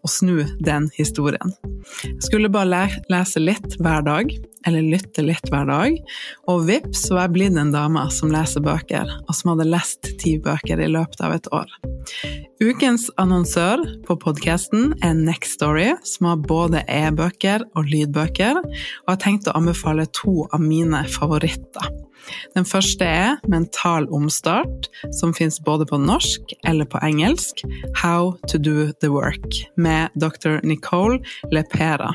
og snu den historien. Jeg skulle bare lese litt hver dag, eller lytte litt hver dag, og vips var jeg blitt en dame som leser bøker, og som hadde lest ti bøker i løpet av et år. Ukens annonsør på podkasten er Next Story, som har både e-bøker og lydbøker, og har tenkt å anbefale to av mine favoritter. Den første er Mental omstart, som fins både på norsk eller på engelsk. How to do the work, med dr. Nicole Lepera,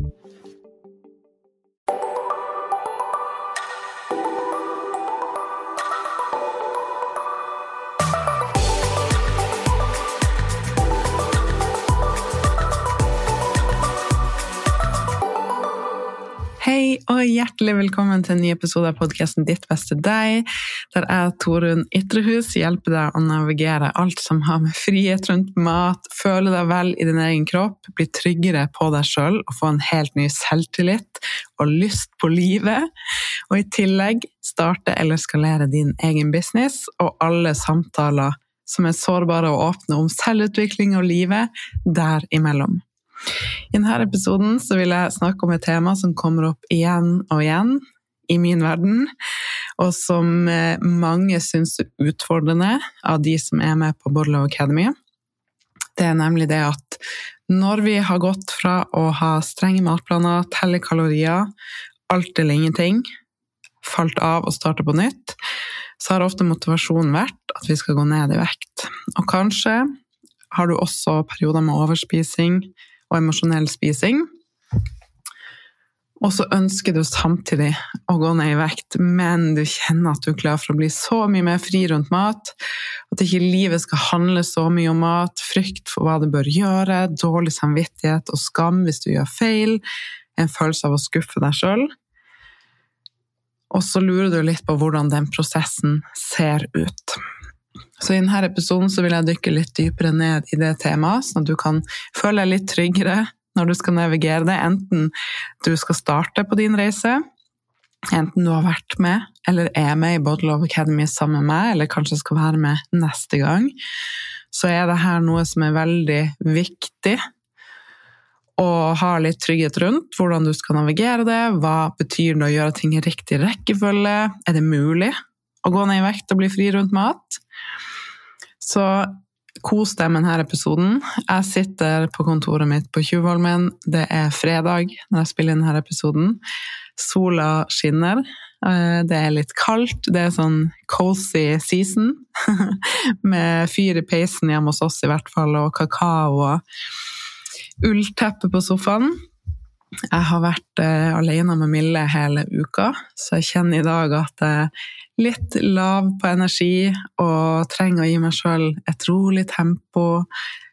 Hei og hjertelig velkommen til en ny episode av podkasten Ditt beste deg, der jeg, Torunn Ytrehus, hjelper deg å navigere alt som har med frihet rundt mat, føle deg vel i din egen kropp, bli tryggere på deg sjøl og få en helt ny selvtillit og lyst på livet, og i tillegg starte eller skalere din egen business og alle samtaler som er sårbare og åpne om selvutvikling og livet derimellom. I denne episoden vil jeg snakke om et tema som kommer opp igjen og igjen i min verden, og som eh, mange syns er utfordrende av de som er med på Bodlow Academy. Det er nemlig det at når vi har gått fra å ha strenge matplaner, telle kalorier, alt eller ingenting, falt av og starta på nytt, så har ofte motivasjonen vært at vi skal gå ned i vekt. Og kanskje har du også perioder med overspising, og emosjonell spising. Og så ønsker du samtidig å gå ned i vekt, men du kjenner at du er klar for å bli så mye mer fri rundt mat. At ikke livet skal handle så mye om mat, frykt for hva du bør gjøre, dårlig samvittighet og skam hvis du gjør feil, en følelse av å skuffe deg sjøl. Og så lurer du litt på hvordan den prosessen ser ut. Så i denne episoden vil jeg dykke litt dypere ned i det temaet, sånn at du kan føle deg litt tryggere når du skal navigere det, enten du skal starte på din reise, enten du har vært med eller er med i Bottle of Academy sammen med meg, eller kanskje skal være med neste gang, så er det her noe som er veldig viktig å ha litt trygghet rundt hvordan du skal navigere det. Hva betyr det å gjøre ting i riktig rekkefølge? Er det mulig å gå ned i vekt og bli fri rundt mat? Så kos deg med denne episoden. Jeg sitter på kontoret mitt på Tjuvholmen. Det er fredag når jeg spiller inn denne episoden. Sola skinner. Eh, det er litt kaldt. Det er sånn cozy season. Med fyr i peisen hjemme hos oss i hvert fall, og kakao og ullteppe på sofaen. Jeg har vært eh, alene med Mille hele uka, så jeg kjenner i dag at jeg er litt lav på energi og trenger å gi meg sjøl et rolig tempo.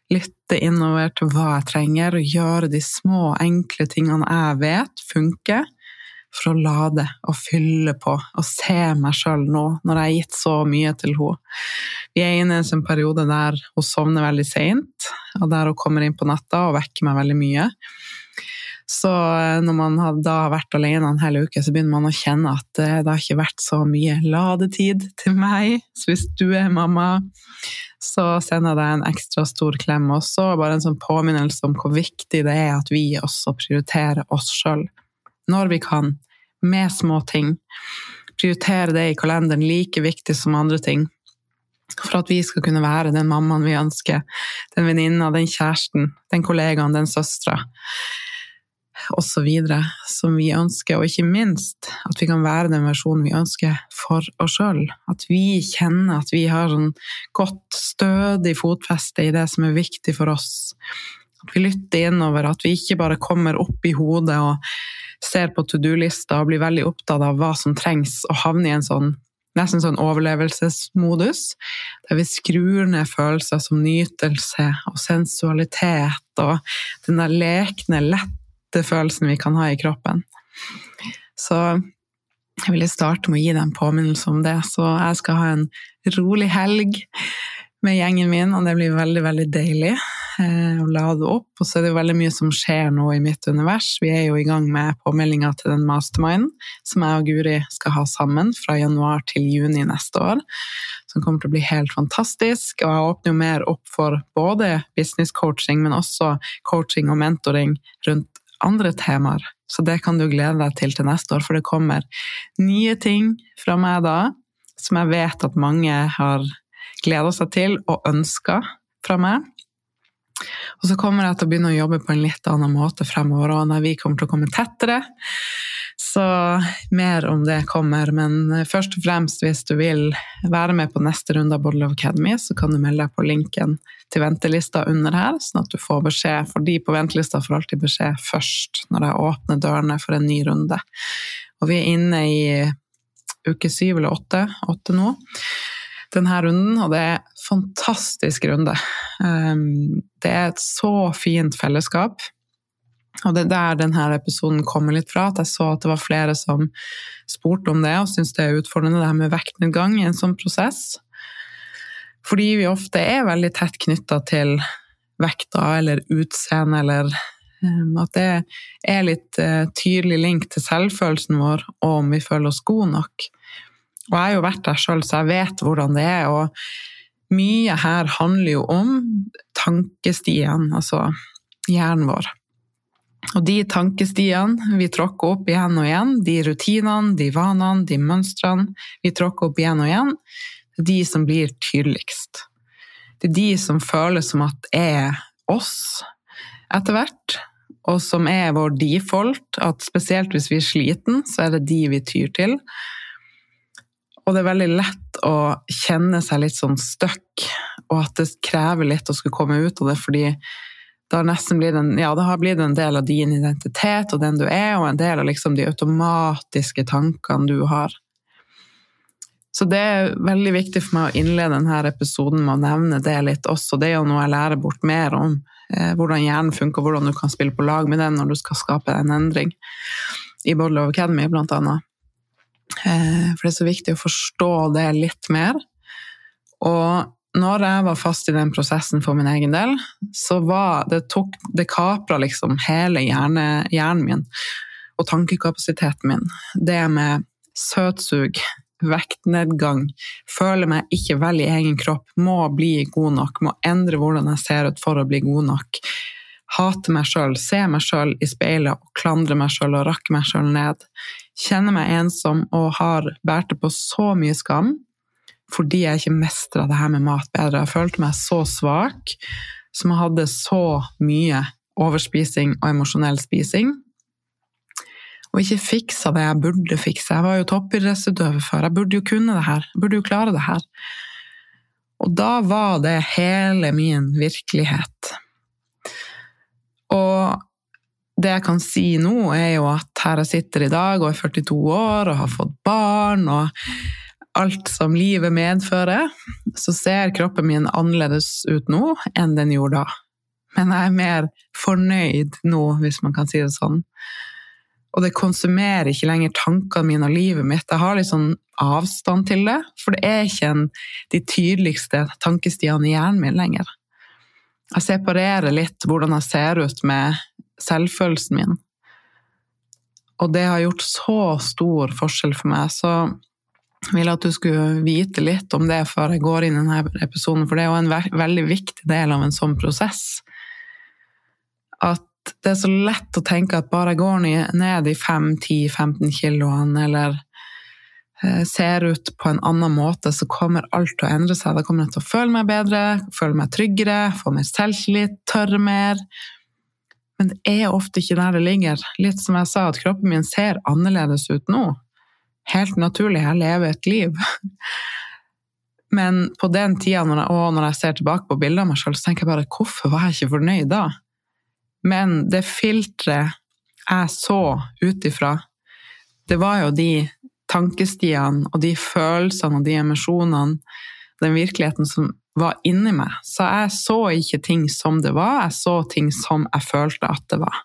Lytte innover til hva jeg trenger, og gjøre de små, enkle tingene jeg vet funker, for å lade og fylle på og se meg sjøl nå, når jeg har gitt så mye til henne. Vi er inne i en sånn periode der hun sovner veldig seint, og der hun kommer inn på natta og vekker meg veldig mye. Så eh, når man da har vært alene en hel uke, så begynner man å kjenne at eh, det har ikke vært så mye ladetid til meg. Så hvis du er mamma, så sender jeg deg en ekstra stor klem også. Bare en sånn påminnelse om hvor viktig det er at vi også prioriterer oss sjøl når vi kan, med små ting. Prioritere det i kalenderen like viktig som andre ting. For at vi skal kunne være den mammaen vi ønsker, den venninna, den kjæresten, den kollegaen, den søstera osv. som vi ønsker, og ikke minst at vi kan være den versjonen vi ønsker for oss sjøl. At vi kjenner at vi har sånn godt, stødig fotfeste i det som er viktig for oss. At vi lytter innover, at vi ikke bare kommer opp i hodet og ser på to do-lista og blir veldig opptatt av hva som trengs, og havner i en sånn nesten sånn overlevelsesmodus, der vi skrur ned følelser som nytelse og sensualitet og den der lekne, lette følelsen vi kan ha i kroppen. Så jeg ville starte med å gi deg en påminnelse om det, så jeg skal ha en rolig helg med gjengen min, og det blir veldig, veldig deilig eh, å lade opp. Og så er det veldig mye som skjer nå i mitt univers. Vi er jo i gang med påmeldinga til den masterminden som jeg og Guri skal ha sammen fra januar til juni neste år. Som kommer til å bli helt fantastisk. Og jeg åpner jo mer opp for både business coaching, men også coaching og mentoring rundt andre temaer. Så det kan du glede deg til til neste år, for det kommer nye ting fra meg da som jeg vet at mange har gleda seg til og ønska fra meg. Og så kommer jeg til å begynne å jobbe på en litt annen måte fremover, og når vi kommer til å komme tettere. Så mer om det kommer. Men først og fremst, hvis du vil være med på neste runde av Bottle of Academy, så kan du melde deg på linken til ventelista under her, sånn at du får beskjed. For de på ventelista får alltid beskjed først når jeg åpner dørene for en ny runde. Og vi er inne i uke syv eller åtte, åtte nå denne runden, og det er en fantastisk runde. Ehm, det er et så fint fellesskap. Og det er der denne episoden kommer litt fra, at jeg så at det var flere som spurte om det, og syntes det er utfordrende det her med vektnedgang i en sånn prosess. Fordi vi ofte er veldig tett knytta til vekta eller utseende, eller ehm, at det er litt eh, tydelig link til selvfølelsen vår, og om vi føler oss gode nok. Og jeg har jo vært der sjøl, så jeg vet hvordan det er. Og mye her handler jo om tankestien, altså hjernen vår. Og de tankestiene vi tråkker opp igjen og igjen, de rutinene, de vanene, de mønstrene vi tråkker opp igjen og igjen, det er de som blir tydeligst. Det er de som føles som at er oss etter hvert, og som er vår default, at spesielt hvis vi er sliten, så er det de vi tyr til. Og det er veldig lett å kjenne seg litt sånn stuck, og at det krever litt å skulle komme ut av det, fordi det har nesten blitt en, ja, blitt en del av din identitet og den du er, og en del av liksom de automatiske tankene du har. Så det er veldig viktig for meg å innlede denne episoden med å nevne det litt også. Det er jo noe jeg lærer bort mer om. Eh, hvordan hjernen funker, hvordan du kan spille på lag med den når du skal skape en endring. I Bottle of Academy, blant annet. Eh, for det er så viktig å forstå det litt mer. Og når jeg var fast i den prosessen for min egen del, så var det tok, Det kapra liksom hele hjerne, hjernen min og tankekapasiteten min. Det med søtsug, vektnedgang, føle meg ikke vel i egen kropp, må bli god nok, må endre hvordan jeg ser ut for å bli god nok. Hate meg sjøl, se meg sjøl i speilet og klandre meg sjøl og rakke meg sjøl ned Kjenne meg ensom og har båret på så mye skam fordi jeg ikke mestra det her med mat bedre. Jeg følte meg så svak, som jeg hadde så mye overspising og emosjonell spising. Og ikke fiksa det jeg burde fikse. Jeg var jo toppidrettsutøver før, jeg burde jo kunne det her. Jeg burde jo klare det her. Og da var det hele min virkelighet. Og det jeg kan si nå, er jo at her jeg sitter i dag og er 42 år og har fått barn og alt som livet medfører, så ser kroppen min annerledes ut nå enn den gjorde da. Men jeg er mer fornøyd nå, hvis man kan si det sånn. Og det konsumerer ikke lenger tankene mine og livet mitt. Jeg har litt sånn avstand til det, for det er ikke en, de tydeligste tankestiene i hjernen min lenger. Jeg separerer litt hvordan jeg ser ut med selvfølelsen min. Og det har gjort så stor forskjell for meg, så ville at du skulle vite litt om det før jeg går inn i denne episoden, for det er jo en ve veldig viktig del av en sånn prosess. At det er så lett å tenke at bare jeg går ned i 5-10-15 kiloene, eller eh, ser ut på en annen måte, så kommer alt til å endre seg. Da kommer jeg til å føle meg bedre, føle meg tryggere, få mer selvtillit, tørre mer. Men det er ofte ikke der det ligger. Litt som jeg sa, at kroppen min ser annerledes ut nå. Helt naturlig, jeg lever et liv. Men på den tida, og når jeg ser tilbake på bilder av meg sjøl, så tenker jeg bare hvorfor var jeg ikke fornøyd da? Men det filteret jeg så ut ifra, det var jo de tankestiene og de følelsene og de emosjonene, den virkeligheten som var inni meg. Så jeg så ikke ting som det var, jeg så ting som jeg følte at det var.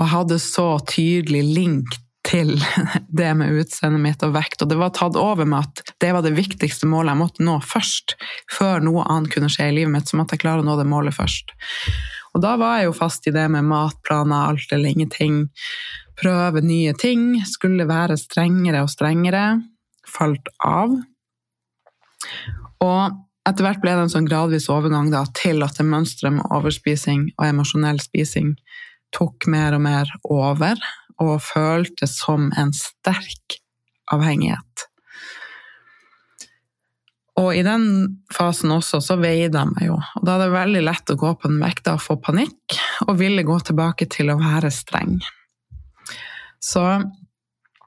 Og hadde så tydelig link til det med utseendet mitt og vekt, og det var tatt over med at det var det viktigste målet jeg måtte nå først. Før noe annet kunne skje i livet mitt, så måtte jeg klare å nå det målet først. Og da var jeg jo fast i det med matplaner, alt eller ingenting. Prøve nye ting. Skulle være strengere og strengere. Falt av. Og etter hvert ble det en sånn gradvis overgang da, til at det mønsteret med overspising og emosjonell spising tok mer og mer over, og føltes som en sterk avhengighet. Og i den fasen også så veide jeg meg jo, og da er det veldig lett å gå på den vekta og få panikk, og ville gå tilbake til å være streng. Så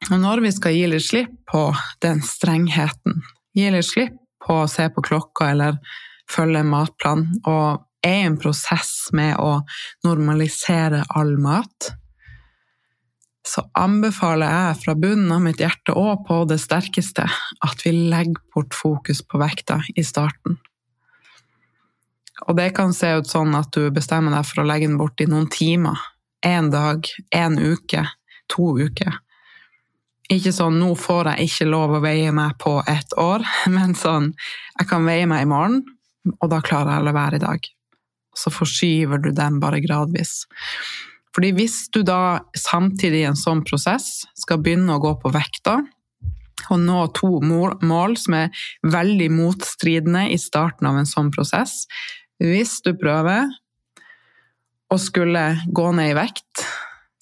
når vi skal gi litt slipp på den strengheten, gi litt slipp på å se på klokka eller følge en matplan, og er en prosess med å normalisere all mat, så anbefaler jeg fra bunnen av mitt hjerte og på det sterkeste at vi legger bort fokus på vekta i starten. Og det kan se ut sånn at du bestemmer deg for å legge den bort i noen timer. Én dag, én uke, to uker. Ikke sånn 'nå får jeg ikke lov å veie meg på ett år', men sånn 'jeg kan veie meg i morgen', og da klarer jeg å la være i dag. Så forskyver du den bare gradvis. Fordi hvis du da samtidig i en sånn prosess skal begynne å gå på vekta, og nå to mål som er veldig motstridende i starten av en sånn prosess Hvis du prøver å skulle gå ned i vekt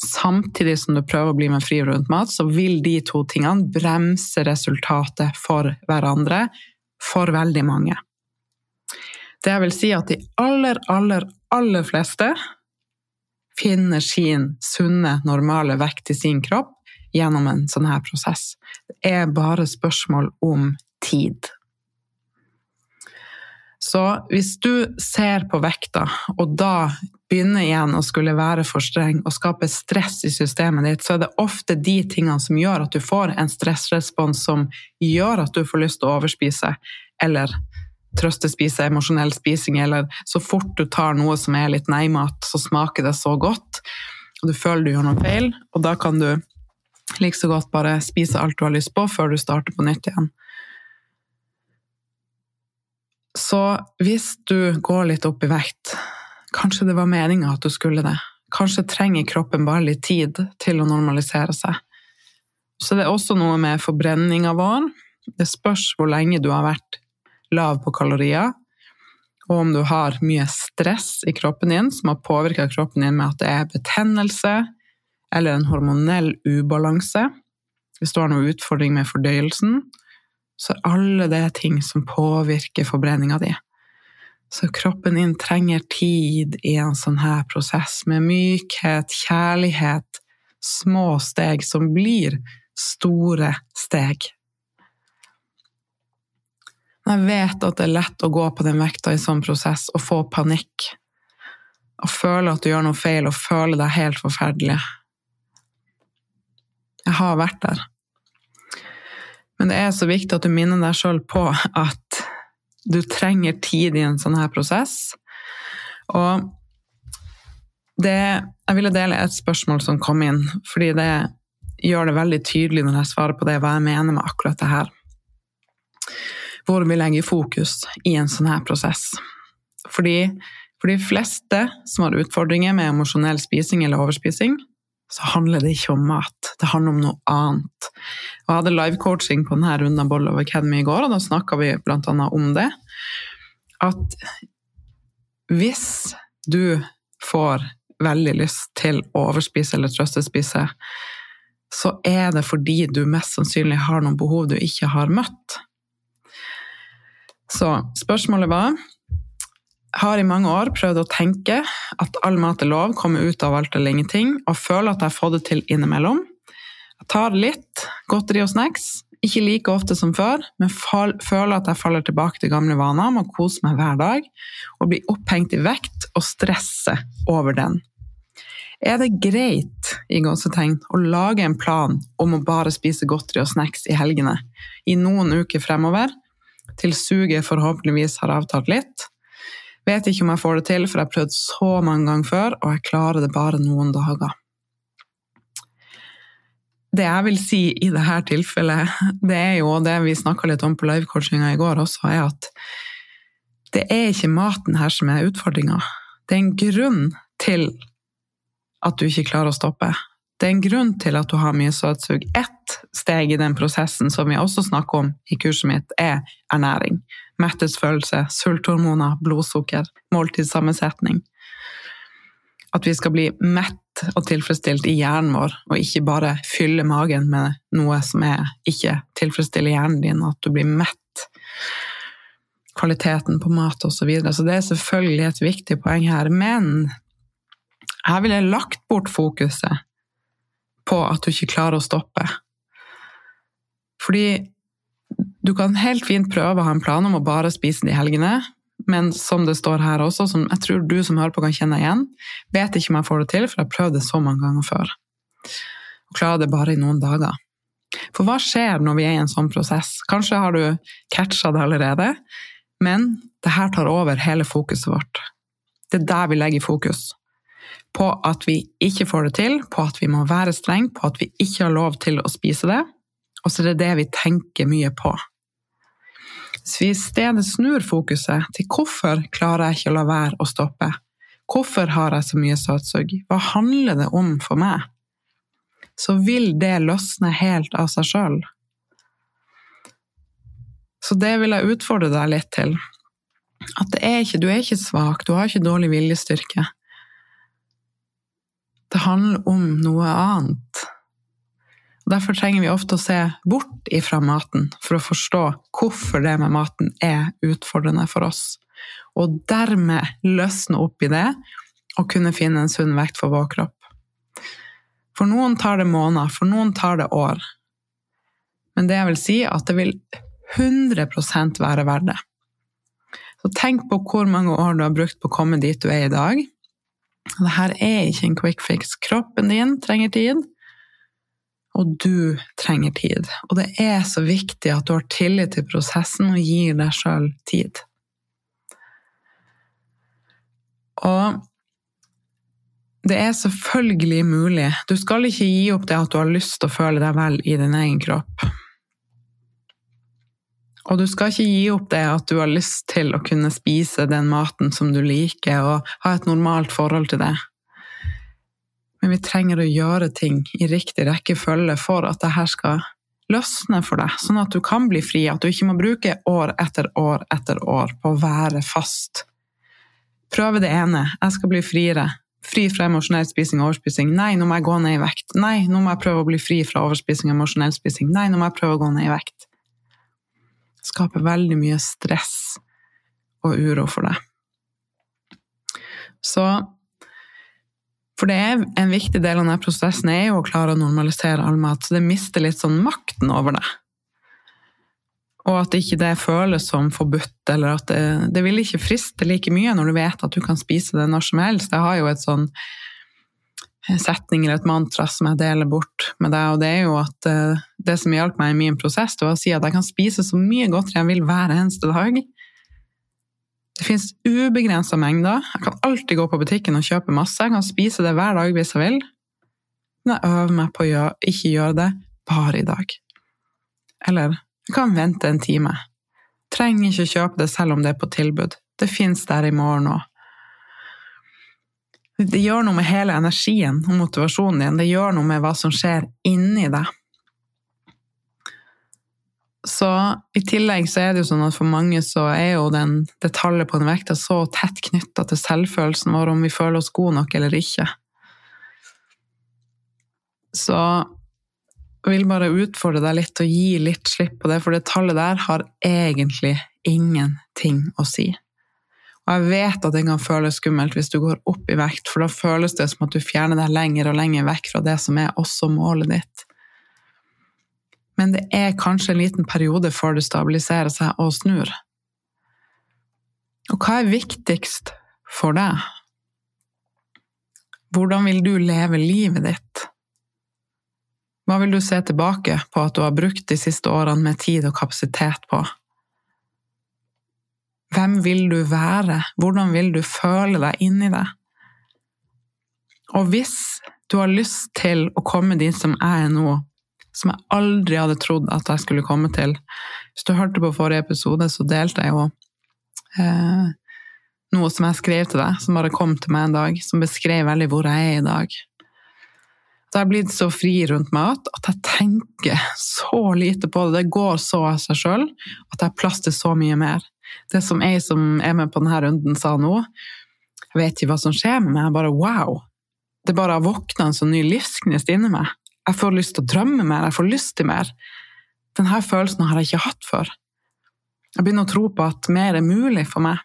samtidig som du prøver å bli med fri rundt mat, så vil de to tingene bremse resultatet for hverandre for veldig mange. Det vil si at de aller, aller, aller fleste finner sin sunne, normale vekt i sin kropp gjennom en sånn her prosess. Det er bare spørsmål om tid. Så hvis du ser på vekta, og da begynner igjen å skulle være for streng og skape stress i systemet ditt, så er det ofte de tingene som gjør at du får en stressrespons som gjør at du får lyst til å overspise, eller trøstespise, emosjonell spising, eller så fort du tar noe som er litt nei-mat, så smaker det så godt, og du føler du gjør noe feil, og da kan du like så godt bare spise alt du har lyst på, før du starter på nytt igjen. Så hvis du går litt opp i vekt, kanskje det var meninga at du skulle det, kanskje trenger kroppen bare litt tid til å normalisere seg. Så det er også noe med forbrenninga vår. Det spørs hvor lenge du har vært lav på kalorier, og om du har mye stress i kroppen din som har påvirka kroppen din med at det er betennelse eller en hormonell ubalanse, hvis du har noen utfordring med fordøyelsen, så er alle det ting som påvirker forbrenninga di. Så kroppen din trenger tid i en sånn her prosess, med mykhet, kjærlighet, små steg som blir store steg. Jeg vet at det er lett å gå på den vekta i sånn prosess og få panikk. Og føle at du gjør noe feil, og føle deg helt forferdelig. Jeg har vært der. Men det er så viktig at du minner deg sjøl på at du trenger tid i en sånn her prosess. Og det, jeg ville dele et spørsmål som kom inn, fordi det gjør det veldig tydelig når jeg svarer på det, hva jeg mener med akkurat det her. Hvor vi legger fokus i en sånn her prosess. Fordi for de fleste som har utfordringer med emosjonell spising eller overspising, så handler det ikke om mat, det handler om noe annet. Jeg hadde live-coaching på denne runden av Boll of Academy i går, og da snakka vi bl.a. om det. At hvis du får veldig lyst til å overspise eller trøstespise, så er det fordi du mest sannsynlig har noen behov du ikke har møtt. Så spørsmålet var har i mange år prøvd å tenke at all mat er lov, kommer ut av alt eller ingenting, og føler at jeg har fått det til innimellom. Jeg tar litt godteri og snacks, ikke like ofte som før, men føler at jeg faller tilbake til gamle vaner med å kose meg hver dag, og blir opphengt i vekt og stresse over den. Er det greit i gåsetegn, å lage en plan om å bare spise godteri og snacks i helgene i noen uker fremover, til suget forhåpentligvis har avtalt litt? Vet ikke om jeg får det til, for jeg har prøvd så mange ganger før, og jeg klarer det bare noen dager. Det jeg vil si i dette tilfellet, det er jo det vi snakka litt om på livecoachinga i går også, er at det er ikke maten her som er utfordringa. Det er en grunn til at du ikke klarer å stoppe. Det er en grunn til at du har mye søtsug. Ett steg i den prosessen som vi også snakker om i kurset mitt, er ernæring metthetsfølelse, sulthormoner, blodsukker, måltidssammensetning. At vi skal bli mett og tilfredsstilt i hjernen vår, og ikke bare fylle magen med noe som ikke tilfredsstiller hjernen din, at du blir mett. Kvaliteten på mat osv. Så, videre. så det er selvfølgelig et viktig poeng her. Men jeg ville lagt bort fokuset på at du ikke klarer å stoppe. Fordi du kan helt fint prøve å ha en plan om å bare spise de helgene, men som det står her også, som jeg tror du som hører på kan kjenne igjen, vet ikke om jeg får det til, for jeg har prøvd det så mange ganger før. Og klarer det bare i noen dager. For hva skjer når vi er i en sånn prosess? Kanskje har du catcha det allerede, men det her tar over hele fokuset vårt. Det er der vi legger fokus. På at vi ikke får det til, på at vi må være streng, på at vi ikke har lov til å spise det. Og så er det det vi tenker mye på. Hvis vi i stedet snur fokuset til hvorfor klarer jeg ikke å la være å stoppe, hvorfor har jeg så mye søtsug, hva handler det om for meg, så vil det løsne helt av seg sjøl. Så det vil jeg utfordre deg litt til. At er ikke, du er ikke svak, du har ikke dårlig viljestyrke. Det handler om noe annet. Derfor trenger vi ofte å se bort ifra maten for å forstå hvorfor det med maten er utfordrende for oss, og dermed løsne opp i det og kunne finne en sunn vekt for vår kropp. For noen tar det måneder, for noen tar det år. Men det jeg vil si, at det vil 100 være verdt det. Så tenk på hvor mange år du har brukt på å komme dit du er i dag. Dette er ikke en quick fix. Kroppen din trenger tid. Og du trenger tid. Og det er så viktig at du har tillit til prosessen og gir deg sjøl tid. Og det er selvfølgelig mulig. Du skal ikke gi opp det at du har lyst til å føle deg vel i din egen kropp. Og du skal ikke gi opp det at du har lyst til å kunne spise den maten som du liker, og ha et normalt forhold til det men vi trenger å gjøre ting i riktig rekkefølge for at dette skal løsne for deg, sånn at du kan bli fri, at du ikke må bruke år etter år etter år på å være fast. Prøve det ene, jeg skal bli friere. Fri fra emosjonell spising og overspising. Nei, nå må jeg gå ned i vekt. Nei, nå må jeg prøve å bli fri fra overspising og emosjonell spising. Nei, nå må jeg prøve å gå ned i vekt. Skaper veldig mye stress og uro for deg. Så for det er en viktig del av denne prosessen er jo å klare å normalisere all mat, så det mister litt sånn makten over det. Og at ikke det føles som forbudt, eller at det, det vil ikke friste like mye når du vet at du kan spise det når som helst. Jeg har jo et sånn setning eller et mantra som jeg deler bort med deg, og det er jo at eh, det som hjalp meg i min prosess, det var å si at jeg kan spise så mye godteri jeg vil hver eneste dag. Det fins ubegrensa mengder. Jeg kan alltid gå på butikken og kjøpe masse. Jeg kan spise det hver dag hvis jeg vil. Men jeg øver meg på å gjøre, ikke gjøre det bare i dag. Eller jeg kan vente en time. Trenger ikke kjøpe det selv om det er på tilbud. Det fins der i morgen òg. Det gjør noe med hele energien og motivasjonen din. Det gjør noe med hva som skjer inni deg. Så i tillegg så er det jo sånn at for mange så er jo den, det tallet på en vekt så tett knytta til selvfølelsen vår om vi føler oss gode nok eller ikke. Så jeg vil bare utfordre deg litt og gi litt slipp på det, for det tallet der har egentlig ingenting å si. Og jeg vet at det kan føles skummelt hvis du går opp i vekt, for da føles det som at du fjerner deg lenger og lenger vekk fra det som er også målet ditt men det er kanskje en liten periode før det stabiliserer seg og snur. Og hva er viktigst for deg? Hvordan vil du leve livet ditt? Hva vil du se tilbake på at du har brukt de siste årene med tid og kapasitet på? Hvem vil du være? Hvordan vil du føle deg inni deg? Og hvis du har lyst til å komme dit som jeg er nå, som jeg aldri hadde trodd at jeg skulle komme til. Hvis du hørte på forrige episode, så delte jeg jo eh, noe som jeg skrev til deg, som bare kom til meg en dag, som beskrev veldig hvor jeg er i dag. Så jeg har blitt så fri rundt mat at jeg tenker så lite på det. Det går så av seg sjøl at jeg har plass til så mye mer. Det som ei som er med på denne runden, sa nå, jeg vet ikke hva som skjer meg, jeg bare wow. Det bare har våkna en sånn ny livsgnist inni meg. Jeg får lyst til å drømme mer, jeg får lyst til mer. Denne følelsen har jeg ikke hatt før. Jeg begynner å tro på at mer er mulig for meg.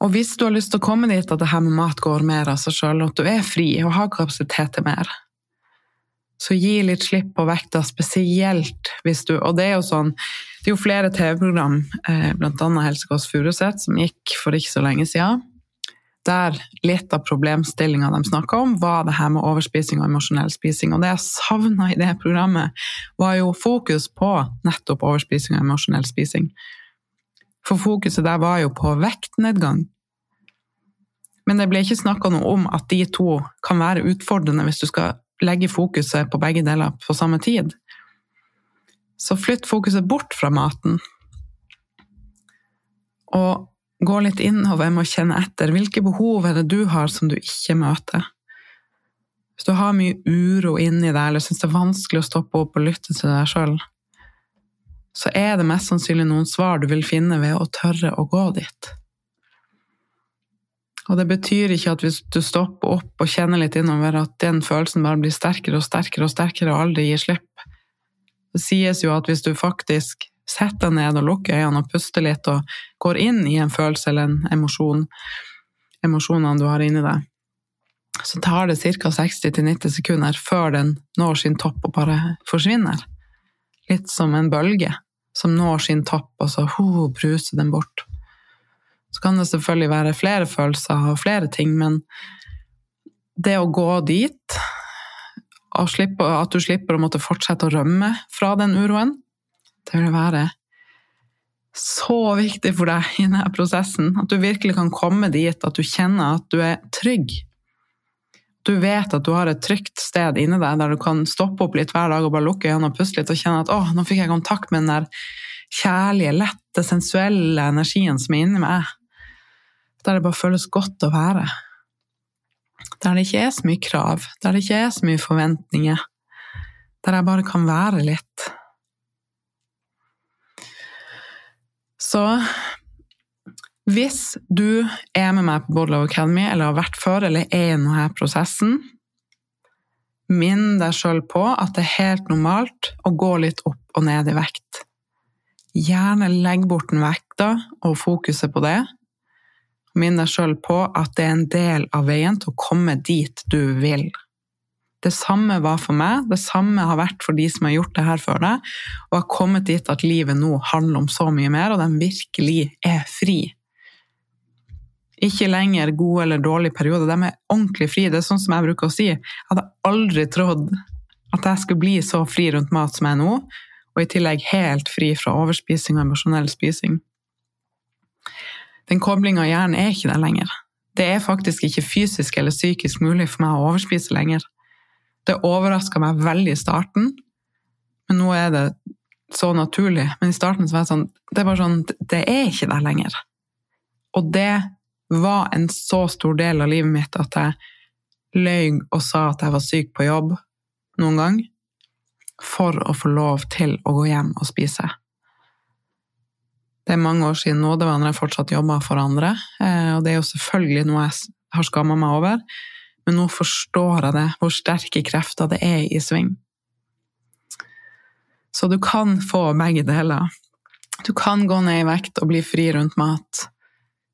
Og hvis du har lyst til å komme dit at det her med mat går mer av seg sjøl, at du er fri og har kapasitet til mer, så gi litt slipp på vekta, spesielt hvis du Og det er jo sånn Det er jo flere TV-program, bl.a. blant annet Helsekost Furuset, som gikk for ikke så lenge siden, der litt av problemstillinga de snakka om, var det her med overspising og emosjonell spising. Og det jeg savna i det programmet, var jo fokus på nettopp overspising og emosjonell spising. For fokuset der var jo på vektnedgang. Men det ble ikke snakka noe om at de to kan være utfordrende hvis du skal legge fokuset på begge deler på samme tid. Så flytt fokuset bort fra maten. Og gå litt innover med å kjenne etter. Hvilke behov er det du har som du ikke møter? Hvis du har mye uro inni deg, eller syns det er vanskelig å stoppe opp og lytte til deg sjøl, så er det mest sannsynlig noen svar du vil finne ved å tørre å gå dit. Og det betyr ikke at hvis du stopper opp og kjenner litt innover, at den følelsen bare blir sterkere og sterkere og sterkere og aldri gir slipp. Det sies jo at hvis du faktisk setter deg ned og lukker øynene og puster litt, og går inn i en følelse eller en emosjon, emosjonene du har inni deg. Så tar det ca. 60-90 sekunder før den når sin topp og bare forsvinner. Litt som en bølge som når sin topp, og så ho, bruser den bort. Så kan det selvfølgelig være flere følelser og flere ting, men det å gå dit, at du slipper å måtte fortsette å rømme fra den uroen, det vil være så viktig for deg i denne prosessen. At du virkelig kan komme dit at du kjenner at du er trygg. Du vet at du har et trygt sted inni deg der du kan stoppe opp litt hver dag og bare lukke øynene og puste litt og kjenne at 'å, nå fikk jeg kontakt med den der kjærlige, lette, sensuelle energien som er inni meg'. Der det bare føles godt å være. Der det ikke er så mye krav, der det ikke er så mye forventninger. Der jeg bare kan være litt. Så hvis du er med meg på Bodlove Academy, eller har vært før, eller er i denne prosessen, minn deg sjøl på at det er helt normalt å gå litt opp og ned i vekt. Gjerne legg bort den vekta og fokuset på det. Minn deg sjøl på at det er en del av veien til å komme dit du vil. Det samme var for meg, det samme har vært for de som har gjort det her før deg, og har kommet dit at livet nå handler om så mye mer, og de virkelig er fri. Ikke lenger gode eller dårlige perioder, de er ordentlig fri. Det er sånn som jeg bruker å si. Jeg hadde aldri trodd at jeg skulle bli så fri rundt mat som jeg er nå, og i tillegg helt fri fra overspising og emosjonell spising. Den koblinga i hjernen er ikke der lenger. Det er faktisk ikke fysisk eller psykisk mulig for meg å overspise lenger. Det overraska meg veldig i starten, men nå er det så naturlig. Men i starten så var det sånn Det er bare sånn Det er ikke der lenger. Og det var en så stor del av livet mitt at jeg løy og sa at jeg var syk på jobb noen gang, for å få lov til å gå hjem og spise. Det er mange år siden nå, det var når jeg fortsatt jobba for andre, eh, og det er jo selvfølgelig noe jeg har skamma meg over, men nå forstår jeg det, hvor sterke krefter det er i sving. Så du kan få begge deler. Du kan gå ned i vekt og bli fri rundt mat.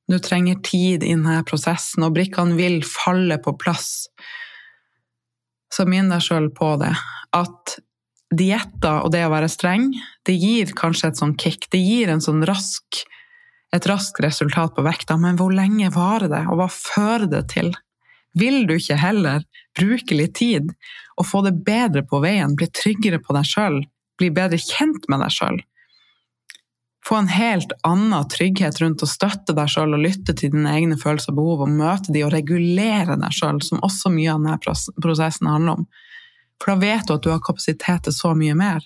Du trenger tid i denne prosessen, og brikkene vil falle på plass. Så minn deg sjøl på det, at dietter og det å være streng, det gir kanskje et sånn kick. Det gir en sånn rask, et raskt resultat på vekta, men hvor lenge varer det, og hva fører det til? Vil du ikke heller bruke litt tid og få det bedre på veien, bli tryggere på deg sjøl, bli bedre kjent med deg sjøl? få en helt annen trygghet rundt å støtte deg sjøl og lytte til dine egne følelser og behov, og møte de og regulere deg sjøl, som også mye av denne prosessen handler om. For da vet du at du har kapasitet til så mye mer.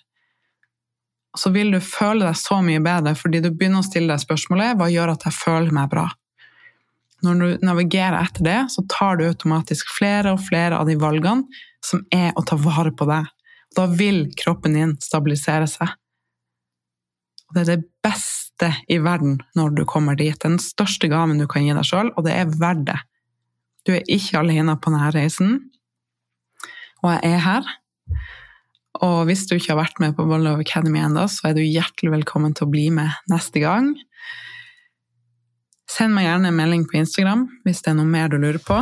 Og så vil du føle deg så mye bedre fordi du begynner å stille deg spørsmålet hva gjør at jeg føler meg bra? Når du navigerer etter det, så tar du automatisk flere og flere av de valgene som er å ta vare på deg. Da vil kroppen din stabilisere seg. Og det er det beste i verden når du kommer dit. Det er Den største gaven du kan gi deg sjøl, og det er verdt det. Du er ikke alene på denne reisen, og jeg er her. Og hvis du ikke har vært med på Bollove Academy ennå, så er du hjertelig velkommen til å bli med neste gang. Send meg gjerne en melding på Instagram hvis det er noe mer du lurer på.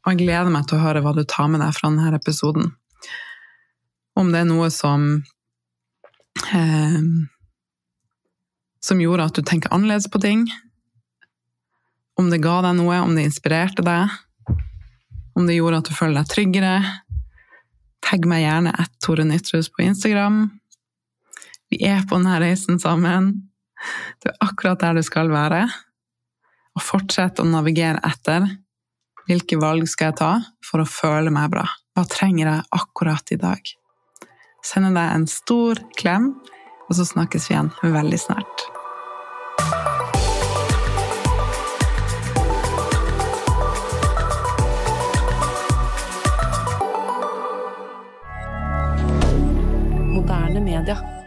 Og jeg gleder meg til å høre hva du tar med deg fra denne episoden. Om det er noe som eh, som gjorde at du tenker annerledes på ting. Om det ga deg noe, om det inspirerte deg. Om det gjorde at du føler deg tryggere. Tagg meg gjerne ett Tore Nyttrus på Instagram. Vi er på denne reisen sammen. Du er akkurat der du skal være. Og fortsett å navigere etter hvilke valg skal jeg ta for å føle meg bra. Hva trenger jeg akkurat i dag? sender deg en stor klem, og så snakkes vi igjen veldig snart. D'accord.